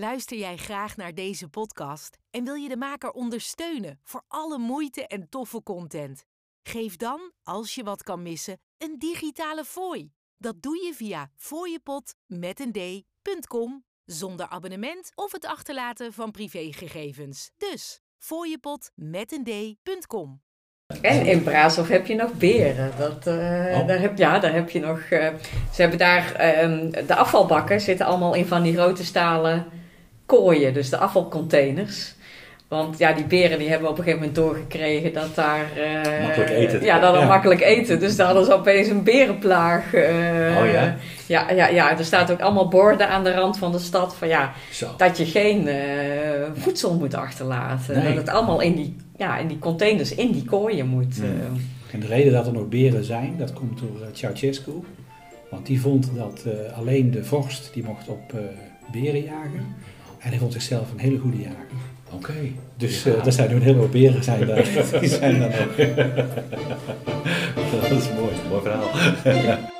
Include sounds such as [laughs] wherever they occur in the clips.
Luister jij graag naar deze podcast en wil je de maker ondersteunen voor alle moeite en toffe content? Geef dan, als je wat kan missen, een digitale fooi. Dat doe je via fooiepot met een d.com zonder abonnement of het achterlaten van privégegevens. Dus fooiepot met een d.com. En in Braashof heb je nog beren. Dat, eh, Oh. daar heb, ja, daar heb je nog. eh, ze hebben daar. ehm, de afvalbakken zitten allemaal in van die grote stalen kooien, dus de afvalcontainers. Want ja, die beren die hebben op een gegeven moment doorgekregen dat daar... eh, Makkelijk eten. Ja, dat er Ja. makkelijk eten. Dus daar hadden ze opeens een berenplaag. eh, Oh ja? Ja, ja, ja, er staat ook allemaal borden aan de rand van de stad van ja, Zo. dat je geen eh, voedsel moet achterlaten. Nee. Dat het allemaal in die, ja, in die containers, in die kooien moet. Hmm. En de reden dat er nog beren zijn, dat komt door Ceausescu. Want die vond dat alleen de vorst die mocht op beren jagen. En hij vond zichzelf een hele goede jager. Oké. Dus Ja. eh er zijn nu een hele hoop beren zijn daar. [laughs] Die zijn dan ook. [laughs] Dat is mooi. Mooi verhaal. [laughs]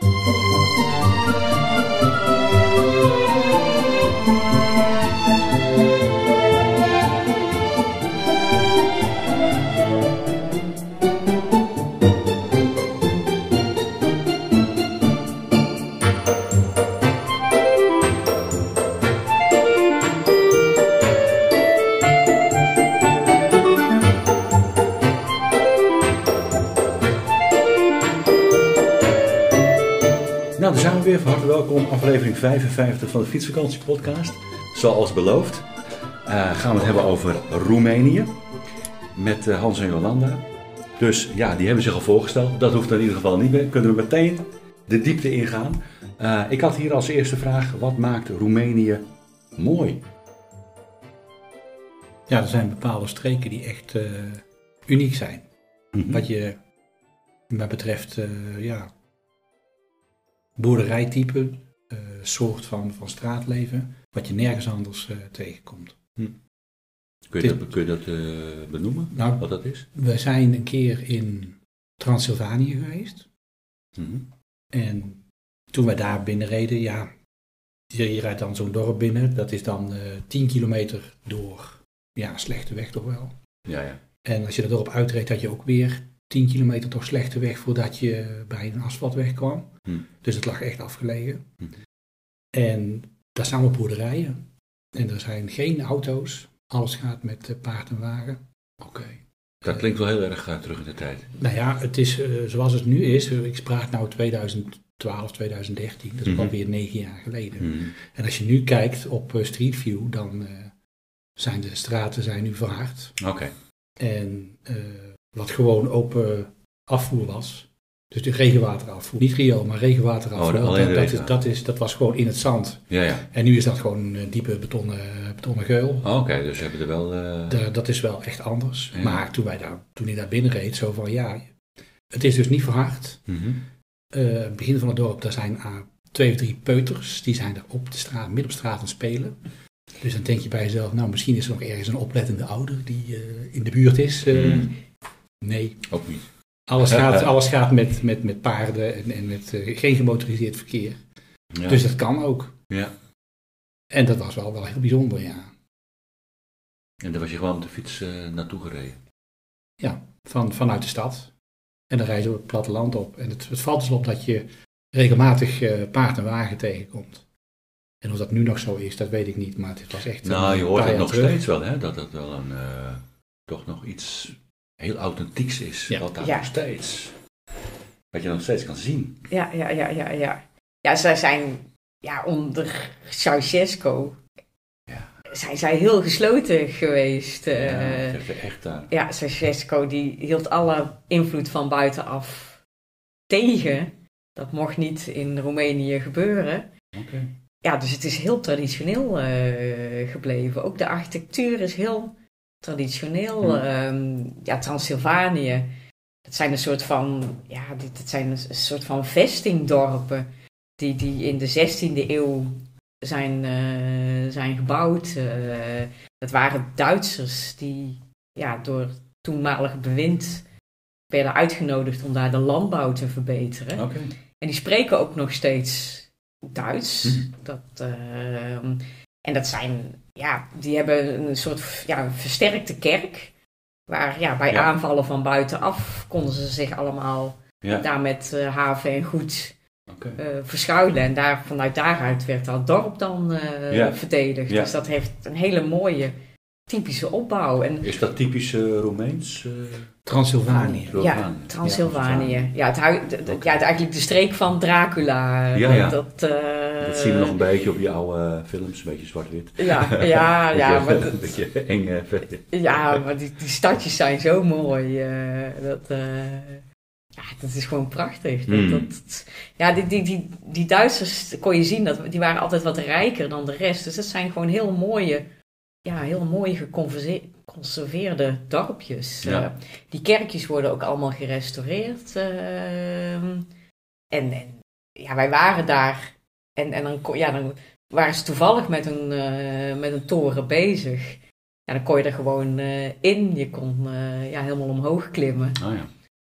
welkom. Aflevering 55 van de Fietsvakantie Podcast. Zoals beloofd eh, gaan we het hebben over Roemenië. Met eh, Hans en Jolanda. Dus ja, die hebben zich al voorgesteld. Dat hoeft in ieder geval niet meer. Kunnen we meteen de diepte ingaan. Eh, ik had hier als eerste vraag. Wat maakt Roemenië mooi? Ja, er zijn bepaalde streken die echt uniek zijn. Mhm. Wat je, wat betreft, ja, boerderijtype, eh, soort van, van straatleven, wat je nergens anders eh, tegenkomt. Kun je dat, kun je dat eh, benoemen? Nou, Wat dat is? we zijn een keer in Transylvanië geweest. Mhm. En toen wij daar binnenreden, ja, je, rijdt dan zo'n dorp binnen. Dat is dan eh 10 kilometer door, ja, slechte weg toch wel. Ja, ja. En als je dat dorp uitreed, had je ook weer 10 kilometer door slechte weg voordat je bij een asfaltweg kwam. Hm. Dus het lag echt afgelegen. Hm. En daar staan allemaal boerderijen. En er zijn geen auto's. Alles gaat met eh, paard en wagen. Oké. Dat klinkt wel heel erg eh, terug in de tijd. Nou ja, het is eh, zoals het nu is. Ik spraak nou 2012, 2013. Dat is Mhm. alweer negen jaar geleden. Mhm. En als je nu kijkt op Street View, dan zijn de straten zijn nu verhard. Oké. En wat gewoon open afvoer was. Dus de regenwaterafvoer. Niet riool, maar regenwaterafvoer. Oh, dat, dat, is, dat, is, dat was gewoon in het zand. Ja, ja. En nu is dat gewoon een diepe betonnen, betonnen geul. Oh, Oké, dus hebben er wel... eh, Da- dat is wel echt anders. Ja. Maar toen, wij daar, toen ik daar binnen reed, zo van ja, het is dus niet verhard. Eh, het begin van het dorp, daar zijn ah, twee of drie peuters. Die zijn er op de straat, midden op straat aan het spelen. Dus dan denk je bij jezelf, nou misschien is er nog ergens een oplettende ouder die eh, in de buurt is. Eh, Mhm. Nee, Ook niet. alles [laughs] gaat, alles gaat met, met, met paarden en, en met eh, geen gemotoriseerd verkeer. Ja. Dus dat kan ook. ja. En dat was wel, wel heel bijzonder, ja. En daar was je gewoon op de fiets eh, naartoe gereden. Ja, van, vanuit de stad. En dan rijden we het platteland op. En het, het valt dus op dat je regelmatig eh, paard en wagen tegenkomt. En of dat nu nog zo is, dat weet ik niet. Maar het was echt. Nou, je hoort het nog terug. steeds wel, hè? Dat het wel een... toch nog iets heel authentieks is. Ja. Dat daar Ja. nog steeds... Wat je nog steeds kan zien. Ja, ja, ja, ja, ja. Ja, zij zijn ja, onder Ceausescu Ja. zijn zij heel gesloten geweest. eh. ja, is echt daar. ja, Ceausescu die hield alle invloed van buitenaf tegen. Dat mocht niet in Roemenië gebeuren. Oké. Ja, dus het is heel traditioneel eh, gebleven. Ook de architectuur is heel traditioneel. Hmm. Ehm, ja, Transylvanië. Dat zijn een soort van, ja, dat zijn een, soort van vestingdorpen. Die, die in de 16e eeuw zijn, eh, zijn gebouwd. Eh, dat waren Duitsers die ja, door het toenmalige bewind werden uitgenodigd om daar de landbouw te verbeteren. Oké. En die spreken ook nog steeds Duits. Mhm. Dat, ehm, en dat zijn ja, die hebben een soort ja, versterkte kerk. Waar ja, bij Ja. aanvallen van buitenaf konden ze zich allemaal Ja, daar met eh, haven en goed eh, verschuilen. En daar, vanuit daaruit werd dat dorp dan eh, Ja. verdedigd. Dus dat heeft een hele mooie, typische opbouw. En Is dat typisch eh, Roemeens? eh, Transylvanië. ja, Transylvanië. Ja, het, hui- de- de- Oké. ja, het eigenlijk de streek van Dracula. Ja, ja. Dat, eh, Dat zien we nog een beetje op die oude eh, films, een beetje zwart-wit. Ja, ja, [laughs] ja, maar een dat- beetje eng. eh, vet. Ja, maar die, die stadjes zijn zo mooi. eh, dat, eh, ja, dat is gewoon prachtig. Dat, Mm. dat, dat- ja, die, die, die, die Duitsers kon je zien, dat, die waren altijd wat rijker dan de rest. Dus dat zijn gewoon heel mooie, ja, heel mooi geconserveerde dorpjes. Ja. Eh, die kerkjes worden ook allemaal gerestaureerd. ehm, en, en ja, wij waren daar. En, en dan, ja, dan waren ze toevallig met een, eh, met een toren bezig. Ja, dan kon je er gewoon eh, in. Je kon ja, helemaal omhoog klimmen. Ah ja.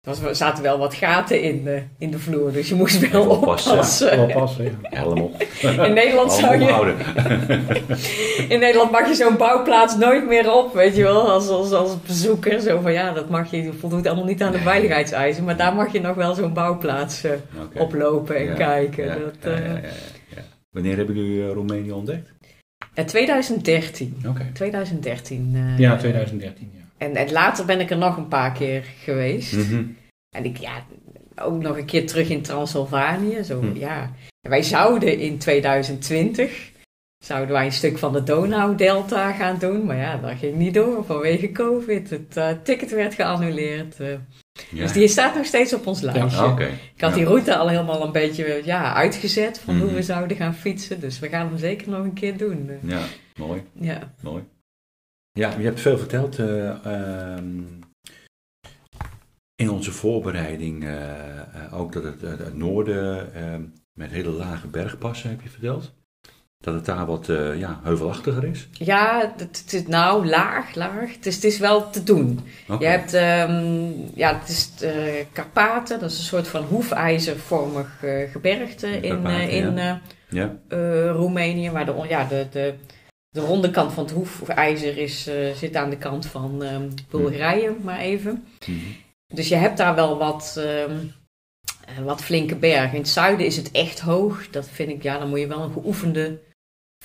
Er was- er zaten wel wat gaten in de, in de vloer, dus je moest wel oppassen, oppassen. Wel passen, ja. Helm op. In Nederland, zou je, omhouden. [laughs] in Nederland mag je zo'n bouwplaats nooit meer op, weet je wel, als, als, als bezoeker. Zo van ja, dat mag je, voldoet allemaal niet aan de veiligheidseisen, maar daar mag je nog wel zo'n bouwplaats eh, oplopen en Ja, kijken. ja, dat, ja, eh, ja, ja, ja. Wanneer hebben jullie eh, Roemenië ontdekt? en 2013. Oké. 2013. eh, Ja, 2013, ja. En, en later ben ik er nog een paar keer geweest. Mhm. En ik, ja, ook nog een keer terug in Transylvanië. Zo, Hm. ja. En wij zouden in 2020, zouden wij een stuk van de Donau-delta gaan doen. Maar ja, dat ging niet door vanwege COVID. Het eh, ticket werd geannuleerd. eh. Ja. Dus die staat nog steeds op ons lijstje. Oké. Ik had Ja. die route al helemaal een beetje ja, uitgezet van hoe Mhm. we zouden gaan fietsen. Dus we gaan hem zeker nog een keer doen. Ja, mooi, Ja. mooi. Ja, je hebt veel verteld. eh, ehm, in onze voorbereiding eh, eh, ook dat het, het noorden ehm, met hele lage bergpassen heb je verteld. Dat het daar wat eh, ja, heuvelachtiger is. Ja, het, het is nou laag, laag. Het is, het is wel te doen. Je hebt, ehm, ja, het is eh, Karpaten, dat is een soort van hoefijzervormig eh, gebergte in, in ja. Ja, Roemenië. Waar de, ja, de, de, de ronde kant van het hoefijzer is, zit aan de kant van ehm, Bulgarije, maar even. Mhm. Dus je hebt daar wel wat, ehm, eh, wat flinke bergen. In het zuiden is het echt hoog. Dat vind ik, ja, dan moet je wel een geoefende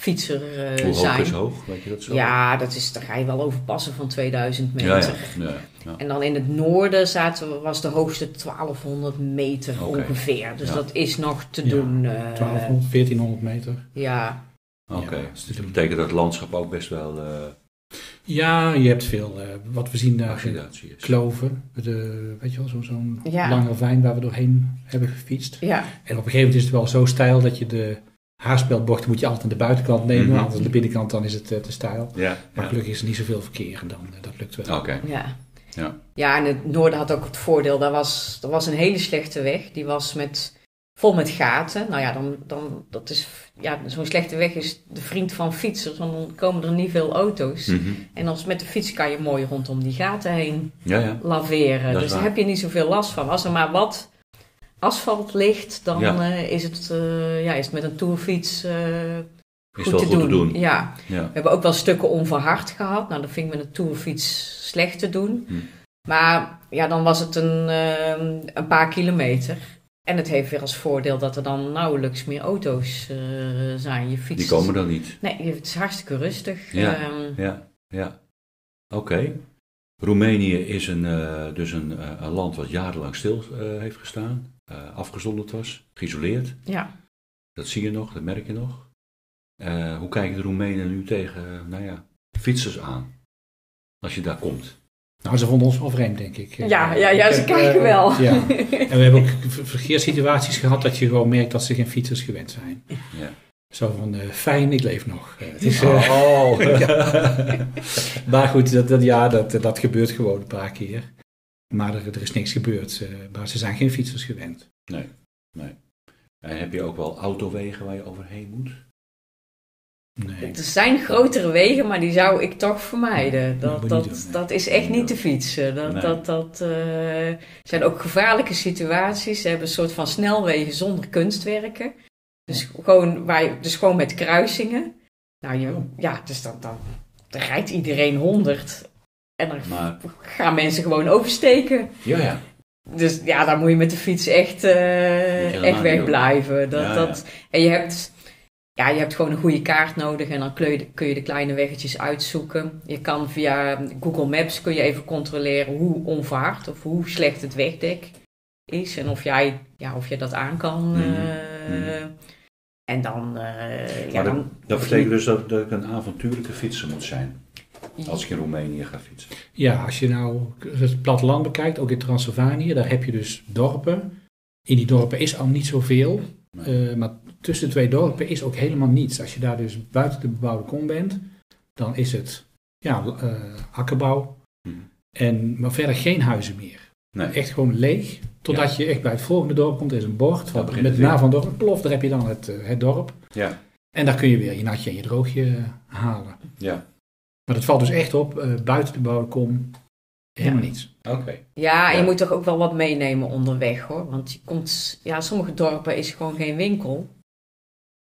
fietser eh, Hoe hoog zijn. is hoog? Weet je dat zo? Ja, dat is, daar ga je wel over passen van 2000 meter. ja, ja. ja, ja. En dan in het noorden zaten, was de hoogste 1200 meter ongeveer. Dus Ja. dat is nog te Ja, doen. eh, 1200, 1400 meter. ja, Oké, Ja, dus dat betekent dat het landschap ook best wel eh Ja, je hebt veel, eh, wat we zien daar, is. kloven. De, weet je wel, zo- zo'n Ja. lange ravijn waar we doorheen hebben gefietst. ja, En op een gegeven moment is het wel zo stijl dat je de haarspeldbochten moet je altijd aan de buitenkant nemen. Mhm. Anders aan de binnenkant dan is het eh, te stijl. Ja, Maar ja. gelukkig is er niet zoveel verkeer en dan, eh, dat lukt wel. Oké. ja. Ja. Ja, en het noorden had ook het voordeel, daar was, er was een hele slechte weg. Die was met, vol met gaten. Nou ja, dan, dan, dat is, ja, zo'n slechte weg is de vriend van fietsers, want dan komen er niet veel auto's. Mhm. En als met de fiets kan je mooi rondom die gaten heen Ja, ja. laveren. Dat Dus daar heb je niet zoveel last van. Als er maar wat asfalt ligt, dan Ja. eh, is, het, eh, ja, is het met een tourfiets eh, goed, te, goed doen. te doen. Ja. We hebben ook wel stukken onverhard gehad. Nou, dat vind ik met een tourfiets slecht te doen. Hm. Maar ja, dan was het een, een paar kilometer. En het heeft weer als voordeel dat er dan nauwelijks meer auto's eh, zijn. Je fietst... Die komen dan niet. Nee, het is hartstikke rustig. Ja. Ehm, Ja, ja. Oké. Roemenië is een, eh, dus een, eh, een land wat jarenlang stil heeft gestaan. afgezonderd was, geïsoleerd. ja. Dat zie je nog, dat merk je nog. Hoe kijken de Roemenen nu tegen, nou ja, fietsers aan? Als je daar komt. Nou, ze vonden ons wel vreemd, denk ik. Ja, ja, ja, ze eh, kijken wel. Ja. [laughs] En we hebben ook ver- verkeerssituaties gehad dat je gewoon merkt dat ze geen fietsers gewend zijn. Ja. Zo van, eh, fijn, ik leef nog. Eh, het is, eh, Oh, [laughs] maar goed, dat, dat, ja, dat, dat gebeurt gewoon een paar keer. Maar er, er is niks gebeurd. eh, maar ze zijn geen fietsers gewend. Nee, nee. En heb je ook wel autowegen waar je overheen moet? Nee. Er zijn grotere wegen, maar die zou ik toch vermijden. Dat, dat, niet doen, nee. dat is echt niet te fietsen. Dat, dat, dat eh, zijn ook gevaarlijke situaties. Ze hebben een soort van snelwegen zonder kunstwerken. Dus gewoon, waar je, dus gewoon met kruisingen. Nou, je, Oh. ja, dus dan, dan, dan rijdt iedereen 100. En dan Maar, gaan mensen gewoon oversteken. ja, ja. Dus ja, dan moet je met de fiets echt, helemaal echt wegblijven. Dat, Ja, dat, En je hebt, ja, je hebt gewoon een goede kaart nodig en dan kun je, de- kun je de kleine weggetjes uitzoeken. Je kan via Google Maps kun je even controleren hoe onvaart of hoe slecht het wegdek is. En of, jij, ja, of je dat aan kan. Mhm, eh, mhm. En dan, eh, ja, Maar dan Dat betekent dus dat, dat ik een avontuurlijke fietser moet zijn. Als ik in Roemenië ga fietsen. Ja, als je nou het platteland bekijkt, ook in Transylvanië, daar heb je dus dorpen. In die dorpen is al niet zoveel, Nee. eh, maar tussen de twee dorpen is ook helemaal niets. Als je daar dus buiten de bebouwde kom bent, dan is het ja, eh, akkerbouw, Mhm. en, maar verder geen huizen meer. Nee. Echt gewoon leeg, totdat je echt bij het volgende dorp komt. Er is een bord begint met de naam van het dorp. Plof, daar heb je dan het, eh, het dorp. Ja, En daar kun je weer je natje en je droogje eh, halen. ja. Maar dat valt dus echt op, eh, buiten de bebouwde kom, helemaal niets. Oké. Ja, en Ja. je moet toch ook wel wat meenemen onderweg hoor. Want je komt, ja, sommige dorpen is gewoon geen winkel.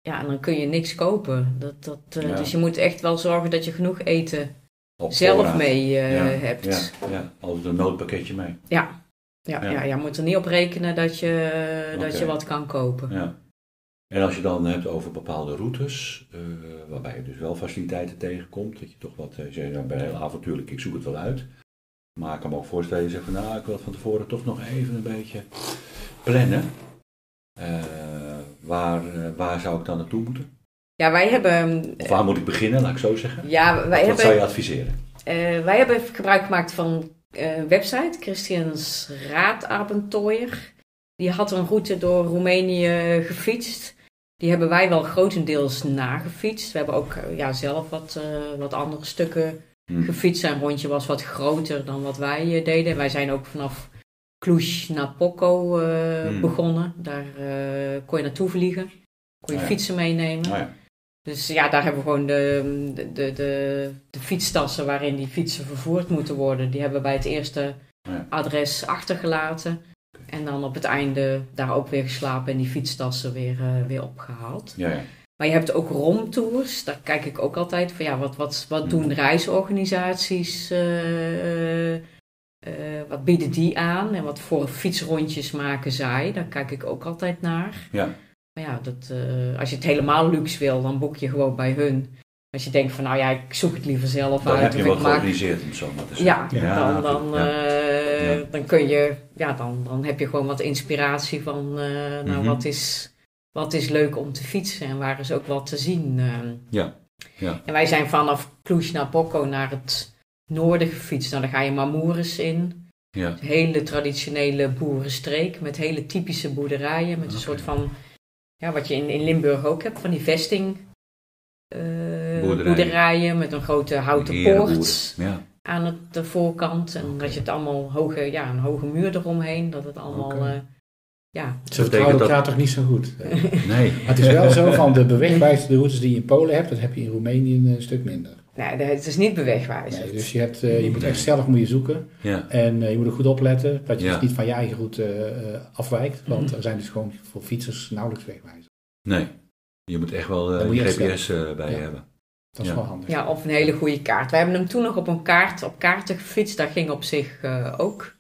Ja, en dan kun je niks kopen. Dat, dat, eh, Ja. Dus je moet echt wel zorgen dat je genoeg eten Op zelf voorraad. mee eh, Ja, hebt. Ja, ja, altijd een noodpakketje mee. Ja. Ja, Ja. ja. je moet er niet op rekenen dat je, dat je wat kan kopen. Ja. En als je dan hebt over bepaalde routes, eh, waarbij je dus wel faciliteiten tegenkomt, dat je toch wat, je zegt, nou, ik ben heel avontuurlijk, ik zoek het wel uit. Maar ik kan me ook voorstellen, je zegt van nou, ik wil het van tevoren toch nog even een beetje plannen. Waar, eh, waar zou ik dan naartoe moeten? Ja, wij hebben, Of waar moet ik beginnen, laat ik zo zeggen? ja, wij Wat hebben, zou je adviseren? eh, wij hebben gebruik gemaakt van eh, een website, Christians Raadabenteuer. Die had een route door Roemenië gefietst. Die hebben wij wel grotendeels nagefietst. We hebben ook eh, ja, zelf wat, eh, wat andere stukken Hm. gefietst. Zijn rondje was wat groter dan wat wij eh, deden. Wij zijn ook vanaf Cluj naar Poco eh, Hmm. begonnen. Daar eh, kon je naartoe vliegen. Kon je Oh ja. fietsen meenemen. Nou ja, Dus ja, daar hebben we gewoon de, de, de, de, fietstassen waarin die fietsen vervoerd moeten worden. Die hebben we bij het eerste Ja. adres achtergelaten. En dan op het einde daar ook weer geslapen en die fietstassen weer, eh, weer opgehaald. ja, ja. Maar je hebt ook romtours. Daar kijk ik ook altijd van ja, wat, wat, wat doen Mhm. reisorganisaties? Eh, wat bieden die aan? En wat voor fietsrondjes maken zij? Daar kijk ik ook altijd naar. ja. Maar ja, dat, eh, als je het helemaal luxe wil, dan boek je gewoon bij hun. Als je denkt van nou ja, ik zoek het liever zelf Dan uit. heb je of wat ik maak georganiseerd, om zo maar te zeggen. ja, dan, dan, ja. eh, Ja. dan kun je, ja, dan, dan heb je gewoon wat inspiratie van, eh, nou, Mhm. wat, is, wat is leuk om te fietsen en waar is ook wat te zien. Ja, ja. En wij zijn vanaf Cluj naar Bocco naar het noorden gefietst. Nou, dan ga je Mamouris in. ja. Een hele traditionele boerenstreek met hele typische boerderijen. Met een Oké. soort van, ja, wat je in, in Limburg ook hebt, van die vesting. eh, Boerderijen. boerderijen met een grote houten poort Ja, aan het, de voorkant. En dat je het allemaal hoge, ja, een hoge muur eromheen. Dat het allemaal, Oké. eh, ja. Ze vertrouwen dat- elkaar toch niet zo goed. [laughs] nee. Maar het is wel zo [laughs] van de bewegwijzerde routes die je in Polen hebt, dat heb je in Roemenië een eh, stuk minder. Nee, het is niet bewegwijzerd. Nee, dus je, hebt, eh, je moet echt zelf moet je zoeken Ja, en eh, je moet er goed opletten dat je Ja. dus niet van je eigen route eh, afwijkt, want Mhm. er zijn dus gewoon voor fietsers nauwelijks wegwijzers. nee. Je moet echt wel eh, Dan moet je een GPS eh, bij Ja. hebben. Dat is Ja. wel handig. Ja, of een hele goede kaart. Wij hebben hem toen nog op een kaart, op kaarten gefietst. Dat ging op zich eh, ook.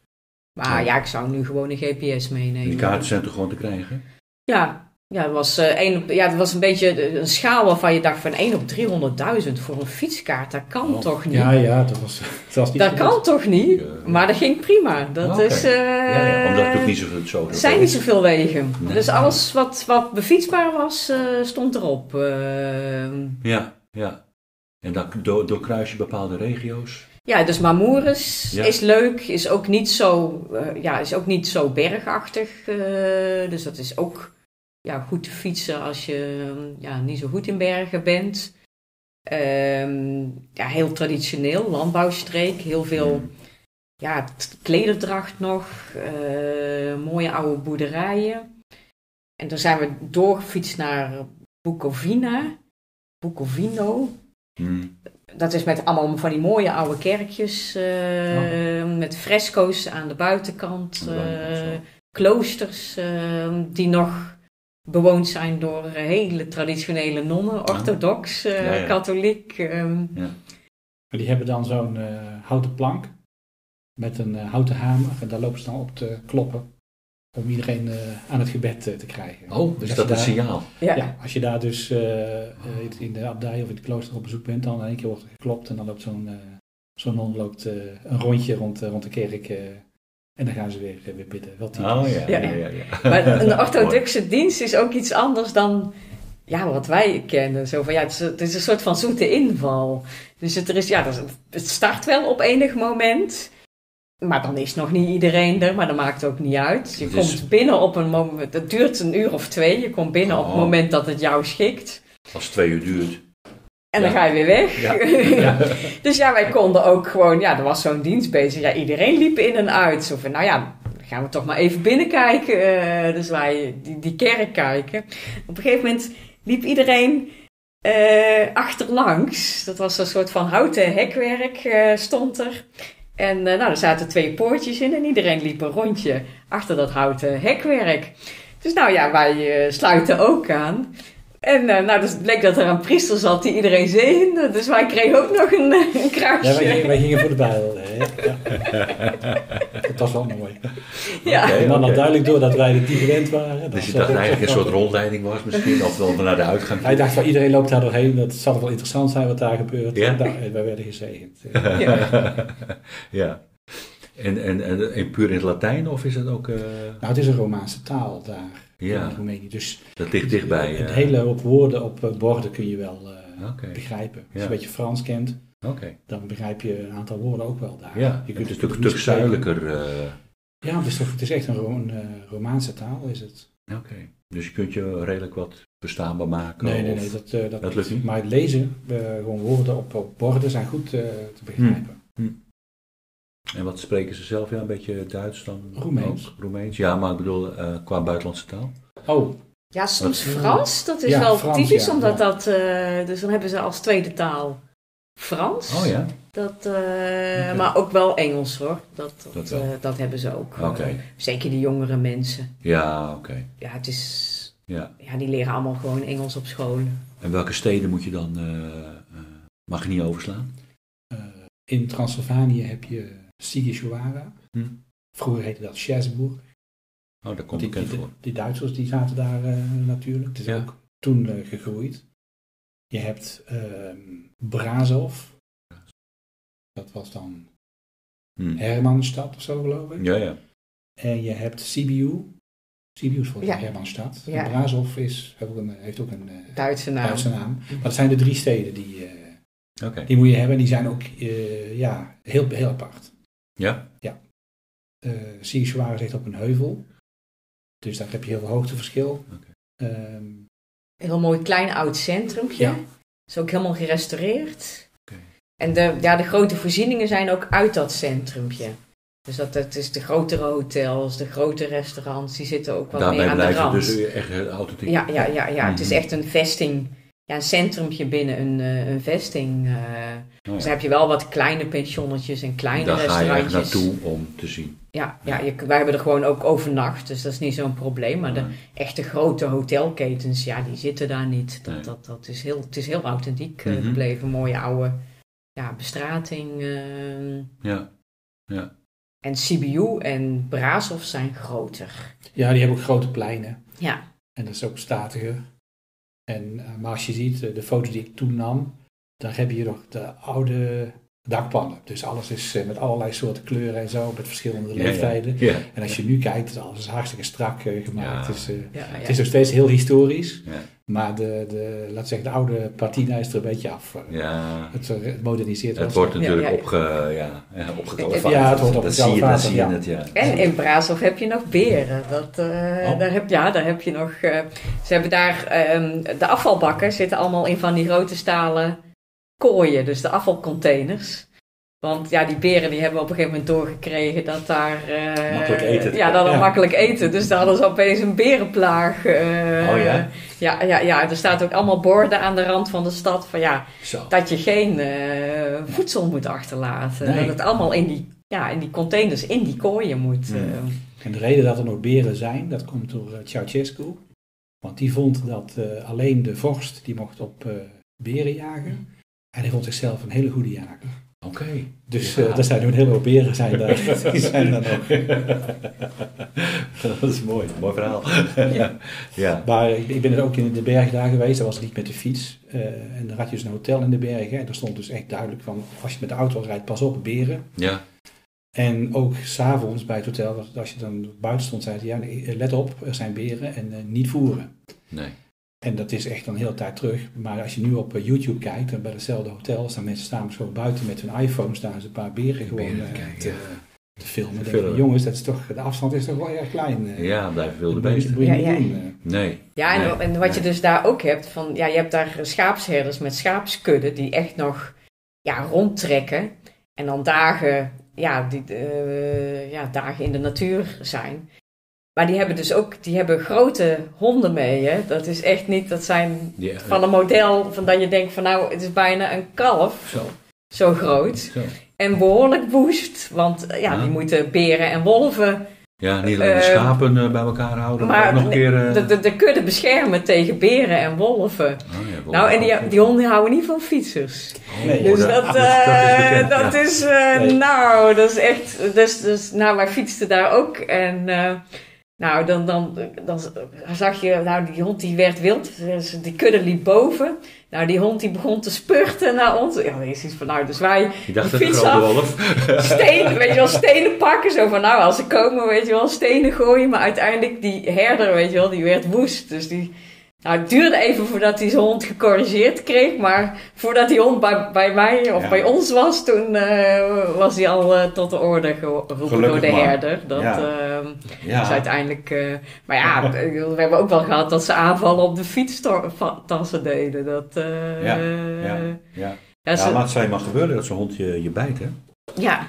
Maar Ja. ja, ik zou nu gewoon een GPS meenemen. Die kaarten zijn toch gewoon te krijgen? Ja, ja, het was, eh, één op, ja, het was een beetje een schaal waarvan je dacht van 1 op 300.000 voor een fietskaart. Dat kan Oh. toch niet? Ja, ja, dat was, [laughs] dat was niet dat goed. kan toch niet? Ja. Maar dat ging prima. Dat Oké. is... eh, ja, ja, omdat het ook niet zoveel zo Er zijn niet zoveel wegen. Nee. Dus alles wat, wat befietsbaar was, eh, stond erop. Eh, Ja, ja. En dan door, doorkruis je bepaalde regio's. ja, dus Mamouris Ja. is leuk. Is ook niet zo, eh, ja, is ook niet zo bergachtig. eh, dus dat is ook ja, goed te fietsen als je eh, ja, niet zo goed in bergen bent. Ehm, ja, heel traditioneel, landbouwstreek. Heel veel ja, t- klederdracht nog. eh, mooie oude boerderijen. En dan zijn we doorgefietst naar Bukovina. Bukovino. Hmm. Dat is met allemaal van die mooie oude kerkjes. eh, Met fresco's aan de buitenkant. Eh, kloosters die nog bewoond zijn door hele traditionele nonnen, orthodox, eh, Ja, ja. katholiek. ehm, Maar die hebben dan zo'n eh, houten plank met een eh, houten hamer en daar lopen ze dan op te kloppen om iedereen eh, aan het gebed te krijgen. Oh, dus als dat je is een daar- signaal. ja. Ja, als je daar dus in de abdij of in het klooster op bezoek bent, dan in één keer wordt er geklopt en dan loopt zo'n zo'n non loopt eh, een rondje rond, rond de kerk eh, en dan gaan ze weer, eh, weer bidden. Wel typisch. Oh ja, Ja, ja, ja. ja. ja. [laughs] Maar een [laughs] orthodoxe dienst is ook iets anders dan ja, wat wij kennen. Zo van, ja, het, is, het is een soort van zoete inval. Dus het, er is, ja, het start wel op enig moment. Maar dan is nog niet iedereen er, maar dat maakt ook niet uit. Je is- komt binnen op een moment, het duurt een uur of twee. Je komt binnen op het Oh. moment dat het jou schikt. Als het twee uur duurt. En dan ga je weer weg. Ja. [laughs] Ja. dus ja, wij konden ook gewoon, ja, er was zo'n dienst bezig. Ja, iedereen liep in en uit. Zo van, nou ja, gaan we toch maar even binnenkijken. eh, dus wij die, die kerk kijken. Op een gegeven moment liep iedereen eh, achterlangs. Dat was een soort van houten hekwerk, eh, stond er. En nou, er zaten twee poortjes in en iedereen liep een rondje achter dat houten hekwerk. Dus nou ja, wij sluiten ook aan. En eh, nou, dus het bleek dat er een priester zat die iedereen zegende. Dus wij kregen ook nog een, eh, een kruisje. Ja, wij, gingen- wij gingen voor de Bijbel. hè. Ja. [laughs] Dat was wel mooi. Ja. En nog oké. duidelijk door dat wij het niet gewend waren. Dat Dus je dacht eigenlijk een soort rondleiding was misschien, of wel naar de uitgang. Hij dacht wel, iedereen loopt daar doorheen. Dat zal wel interessant zijn wat daar gebeurt. Ja. Nou, wij werden gezegend. [laughs] ja. En, en, en, en puur in het Latijn, of is het ook... eh, Nou, het is een Romaanse taal daar Ja. Roemenië. Dus dat ligt dichtbij. een eh. hele hoop woorden op eh, borden kun je wel eh, begrijpen. Als je een beetje Frans kent, dan begrijp je een aantal woorden ook wel daar. Ja, je het is natuurlijk een stuk zuidelijker. Ja, het is, toch, het is echt een, Ro- een, Romaanse taal is het. Oké. Dus je kunt je redelijk wat verstaanbaar maken? Nee, nee, nee, dat, dat, dat lukt niet? Maar het lezen, gewoon woorden op, op borden zijn goed te begrijpen. En wat spreken ze zelf? Ja, een beetje Duits dan? Roemeens. Ook Roemeens, ja, maar ik bedoel eh, qua buitenlandse taal. Oh, Ja, soms Frans. Dat is Ja, wel Frans, typisch, ja, omdat ja. dat... eh, dus dan hebben ze als tweede taal Frans. Oh ja? Dat, eh. Maar ook wel Engels hoor. Dat, dat, Dat wel. eh, dat hebben ze ook. Oké. Zeker de jongere mensen. Ja, oké. Ja, het is, Ja. ja, die leren allemaal gewoon Engels op school. En welke steden moet je dan, eh, eh, mag je niet overslaan? eh, in Transylvanië heb je Sighisoara. Hm. Vroeger heette dat Schersburg. Oh, daar komt die, bekend die, voor. die Duitsers die zaten daar eh, natuurlijk. Het is Ja. ook toen eh, gegroeid. Je hebt ehm Brazov. Dat was dan Hm. Hermannstad of zo geloof ik. Ja, ja. En je hebt Sibiu. Sibiu is volgens mij Ja. Hermannstad. Ja. En Brazov is, heeft ook een, heeft ook een eh, Duitse naam. Duitse naam. Maar dat zijn de drie steden die, eh, Oké. die moet je hebben. En die zijn ook eh, ja, heel, heel apart. Ja? Uh, Sighisoara ligt op een heuvel. Dus daar heb je heel veel hoogteverschil. Oké. Ehm, Een heel mooi klein oud centrumpje. Ja. Is ook helemaal gerestaureerd. Oké. En de, ja, de grote voorzieningen zijn ook uit dat centrumpje. Dus dat, dat is de grotere hotels, de grote restaurants, die zitten ook wat Daarmee meer aan de blijft het rand. dus echt authentiek. Ja, ja, ja, ja. het is Mhm. echt een vesting. Ja, een centrumpje binnen een, eh, een vesting. eh. Oh, Dus dan heb je wel wat kleine pensionnetjes en kleine Daar ga je restaurantjes. naartoe om te zien. Ja, ja je, wij hebben er gewoon ook overnacht, dus dat is niet zo'n probleem. Maar de echte grote hotelketens, ja, die zitten daar niet. Dat, Nee. dat, dat is heel, het is heel authentiek eh, Mhm. gebleven. Mooie oude ja, bestrating. eh. Ja. Ja. en Sibiu en Brasov zijn groter. ja, die hebben ook grote pleinen. Ja, En dat is ook statiger. En, eh, maar als je ziet, eh, de foto's die ik toen nam, dan heb je nog de oude dakpannen. Dus alles is eh, met allerlei soorten kleuren en zo, met verschillende Ja, leeftijden. Ja. En als je nu kijkt, is alles hartstikke strak eh, gemaakt. Ja. Dus, eh, ja, ja. Het is nog steeds heel historisch, Ja. maar de, de, laat zeggen, de oude patina is er een beetje af. Ja. Het, het moderniseert. Het wordt natuurlijk ja. opge, ja, het wordt Dat zie je, het, ja. En in Brasov heb je nog beren. Dat, eh, Oh. daar heb, ja, daar heb je nog. eh, ze hebben daar. ehm, de afvalbakken zitten allemaal in van die grote stalen kooien, dus de afvalcontainers. Want ja, die beren die hebben op een gegeven moment doorgekregen dat daar. eh, Makkelijk eten te Ja, dat er Ja. makkelijk eten. Dus daar hadden ze opeens een berenplaag. eh, Oh ja? Ja, ja, ja, er staat ook allemaal borden aan de rand van de stad van ja, Zo. dat je geen eh, voedsel moet achterlaten. Nee. Dat het allemaal in die, ja, in die containers, in die kooien moet. Hmm. eh. En de reden dat er nog beren zijn, dat komt door Ceausescu. Want die vond dat eh, alleen de vorst die mocht op eh, beren jagen. En hij vond zichzelf een hele goede jager. Oké. Dus Ja. eh, er zijn nu een heleboel beren zijn daar. [laughs] Die zijn daar nog. dat is mooi. Mooi verhaal. ja. [laughs] Maar ik, ik ben er ook in de bergen daar geweest. Dat was niet met de fiets. Eh, en dan had je dus een hotel in de bergen. En daar stond dus echt duidelijk van, als je met de auto rijdt, pas op, beren. Ja. En ook s'avonds bij het hotel, als- je dan buiten stond, zei ze, ja, nee, let op, er zijn beren en eh, niet voeren. Nee. En dat is echt een hele tijd terug. Maar als je nu op eh, YouTube kijkt, dan bij hetzelfde hotel staan mensen staan gewoon buiten met hun iPhone, staan ze een paar beren gewoon Beren eh, kijken, te, ja. te filmen. Te jongens, dat is toch, de afstand is toch wel erg klein. eh. Ja, blijven wilde beesten. Ja, ja. doen. Nee. Ja, en, Nee. en wat je dus daar ook hebt, van, ja, je hebt daar schaapsherders met schaapskudden die echt nog ja, rondtrekken. En dan dagen, ja, die, eh, ja, dagen in de natuur zijn. Maar die hebben dus ook, die hebben grote honden mee, hè. Dat is echt niet, dat zijn Ja, van een model van dat je denkt van nou, het is bijna een kalf, Zo. zo groot. Zo. En behoorlijk woest, want eh, ja, Ja. die moeten beren en wolven Ja, niet alleen de Eh, schapen eh, bij elkaar houden, maar, maar ook nog een keer... eh, de, de, de kudde beschermen tegen beren en wolven. oh, ja, Nou, en die, die honden houden niet van fietsers. Oh, Nee, Dus dat, dat, dat is, dat is eh, bekend, dat ja. is, eh, Nee. nou, dat is echt, dus, dus, nou, wij fietsten daar ook en, eh, nou, dan, dan, dan zag je, nou, die hond die werd wild, dus die kudde liep boven. Nou, die hond die begon te spurten naar ons. Ja, dan is iets van, nou, dus wij Je dacht de fiets af. wolf. [laughs] stenen, weet je wel, stenen pakken. Zo van, nou, als ze komen, weet je wel, stenen gooien. Maar uiteindelijk, die herder, weet je wel, die werd woest. Dus die, nou, het duurde even voordat hij zijn hond gecorrigeerd kreeg. Maar voordat die hond bij, bij mij of Ja. bij ons was, toen eh, was hij al eh, tot de orde geroepen door de maar. herder. Dat Ja. ehm, is Ja, uiteindelijk... eh, maar ja, [laughs] we hebben ook wel gehad dat ze aanvallen op de fietstassen deden. Dat, Ja, ja. ja. ja, ze- maar het zou je maar gebeuren dat zo'n hond je, je bijt, hè? ja,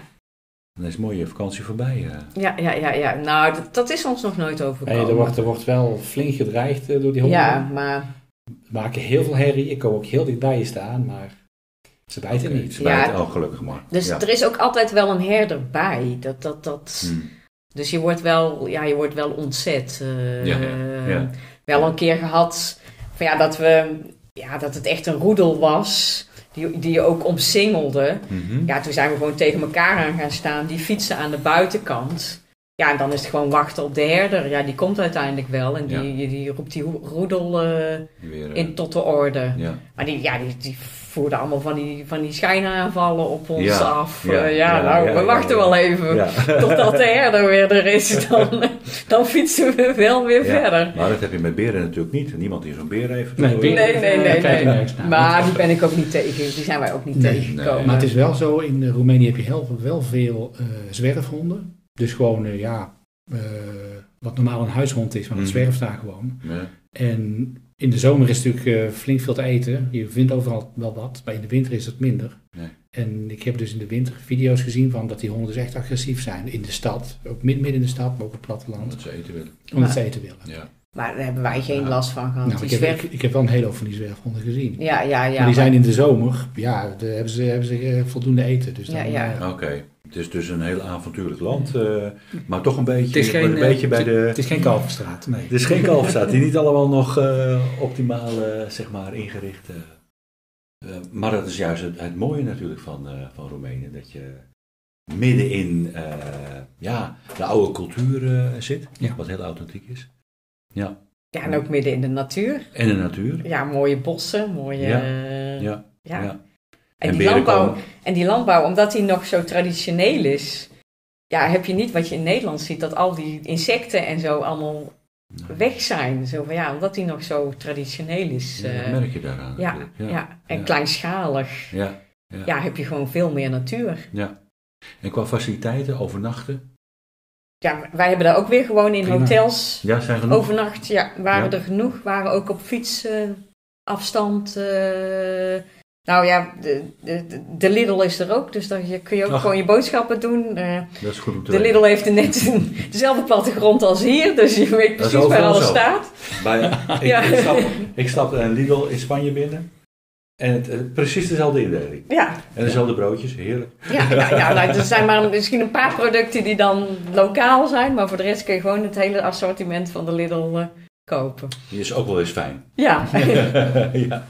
Dan is mooi je vakantie voorbij. eh. Ja, ja, ja, ja. Nou, dat, dat is ons nog nooit overkomen. Nee, er, wordt, er wordt wel flink gedreigd eh, door die honden. ja, maar Ze maken heel veel herrie. Ik kom ook heel dicht bij je staan, maar ze bijten niet. ze Ja. bijten, oh, gelukkig maar. dus ja. er is ook altijd wel een herder bij. Dat, dat, dat, Hm. Dus je wordt wel, ja, je wordt wel ontzet. eh, Ja, ja, ja. Wel een keer gehad van ja, dat we, ja, dat het echt een roedel was. Die, die je ook omsingelde. Mhm. Ja, toen zijn we gewoon tegen elkaar aan gaan staan. Die fietsen aan de buitenkant. Ja, en dan is het gewoon wachten op de herder. Ja, die komt uiteindelijk wel. En die, die roept die roedel eh, Weer, eh, in tot de orde. ja. Maar die, ja, die, die voerden allemaal van die, van die schijnaanvallen op ons Ja, af. ja, Ja, ja, ja, nou, ja, we wachten ja. wel even. Ja. [laughs] Totdat de herder weer er is. [laughs] Dan, dan fietsen we wel weer Ja. verder. Maar dat heb je met beren natuurlijk niet. Niemand die zo'n beer heeft. Nee, Nee, nee, nee, naar. Maar die ben ik ook niet tegen. Die zijn wij ook niet Nee, tegengekomen. Maar het is wel zo, in eh, Roemenië heb je heel, wel veel eh, zwerfhonden. Dus gewoon, eh, ja, eh, wat normaal een huishond is, maar dat Mhm. zwerft daar gewoon. Ja. En in de zomer is natuurlijk eh, flink veel te eten. Je vindt overal wel wat, maar in de winter is het minder. Nee. En ik heb dus in de winter video's gezien van dat die honden dus echt agressief zijn. In de stad, ook mid- midden in de stad, maar ook op het platteland. Omdat ze eten willen. Omdat ze eten willen. Ja. Maar daar hebben wij geen last van gehad. Nou, ik, heb, zwerf- ik, ik heb wel een hele hoop van die zwerfhonden gezien. Ja, ja, ja. maar die zijn in de zomer, ja, de, hebben ze, hebben ze eh, voldoende eten. Dus dan, Ja, ja. eh, Oké. Het is dus een heel avontuurlijk land. eh, maar toch een beetje, Het is geen, een beetje bij de... het is geen kalverstraat, nee. Het is geen kalfstaat die niet allemaal nog eh, optimaal zeg maar, ingericht. maar dat is juist het, het mooie natuurlijk van, eh, van Roemenië. Dat je midden in eh, ja, de oude cultuur zit. Ja. Wat heel authentiek is. Ja. Ja, en ook midden in de natuur. En de natuur. Ja, mooie bossen, mooie... Ja, eh, Ja. ja. ja. En, En die landbouw, en die landbouw, omdat die nog zo traditioneel is, ja, heb je niet wat je in Nederland ziet, dat al die insecten en zo allemaal weg zijn. Zo van, ja, omdat die nog zo traditioneel is. Ja, dat eh, merk je daaraan. ja, natuurlijk. ja, en ja. kleinschalig. Ja, ja. Ja, heb je gewoon veel meer natuur. ja. En qua faciliteiten, overnachten. Ja, wij hebben daar ook weer gewoon in Prima. hotels Ja, zijn genoeg. overnacht. Ja, waren Ja. er genoeg. Waren ook op fietsafstand. eh nou ja, de, de, de Lidl is er ook. Dus dan je- kun je ook Ach. gewoon je boodschappen doen. Eh, Dat is goed om te de weten. Lidl heeft net [laughs] een- dezelfde plattegrond als hier. Dus je weet precies waar alles zo. staat. Bij, [laughs] ik, Ja. ik, stap, ik stap een Lidl in Spanje binnen. En het, eh, precies dezelfde indeling. Ja, En dezelfde broodjes, heerlijk. ja, ja, ja nou, er zijn maar misschien een paar producten die dan lokaal zijn. Maar voor de rest kun je gewoon het hele assortiment van de Lidl eh, kopen. Die is ook wel eens fijn. Ja, [laughs] ja.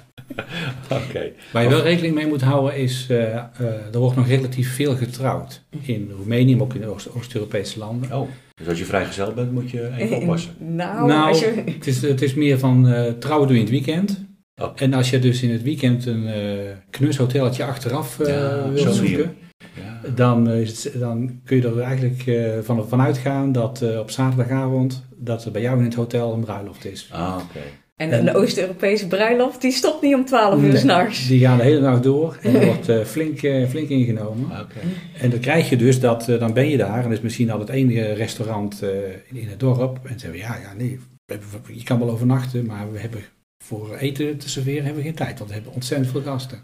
Oké. Waar je wel rekening mee moet houden is, eh, eh, er wordt nog relatief veel getrouwd. In Roemenië, maar ook in Oost- Oost-Europese landen. Oh, dus als je vrijgezel bent, moet je even oppassen. nou, nou, als je... het, is, het is meer van eh, trouwen doe je in het weekend. Oh. En als je dus in het weekend een eh knus hotelletje achteraf eh Ja, wilt zo'n zoeken. Ja. dan, eh, is het- dan kun je er eigenlijk eh, van, van uitgaan dat eh, op zaterdagavond dat er bij jou in het hotel een bruiloft is. Ah, oké. En een Oost-Europese bruiloft, die stopt niet om 12 uur Nee, s'nachts. Die gaan de hele nacht door en er [laughs] wordt eh, flink, eh, flink ingenomen. Ah, Oké. En dan krijg je dus dat, dan ben je daar en dat is misschien al het enige restaurant eh, in, in het dorp. En dan zeggen we, ja, ja, nee, we hebben- je kan wel overnachten, maar we hebben voor eten te serveren hebben we geen tijd, want we hebben ontzettend veel gasten.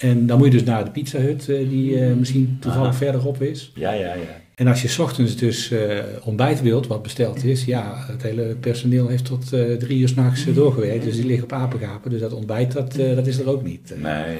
En dan moet je dus naar de Pizza Hut, eh, die eh, misschien toevallig Aha. verderop is. Ja, ja, ja. En als je 's ochtends dus eh, ontbijt wilt, wat besteld is, ja, het hele personeel heeft tot eh, drie uur s'nachts uh, doorgewerkt. Dus die liggen op apengapen. Dus dat ontbijt, dat, eh, dat is er ook niet. Eh, Nee,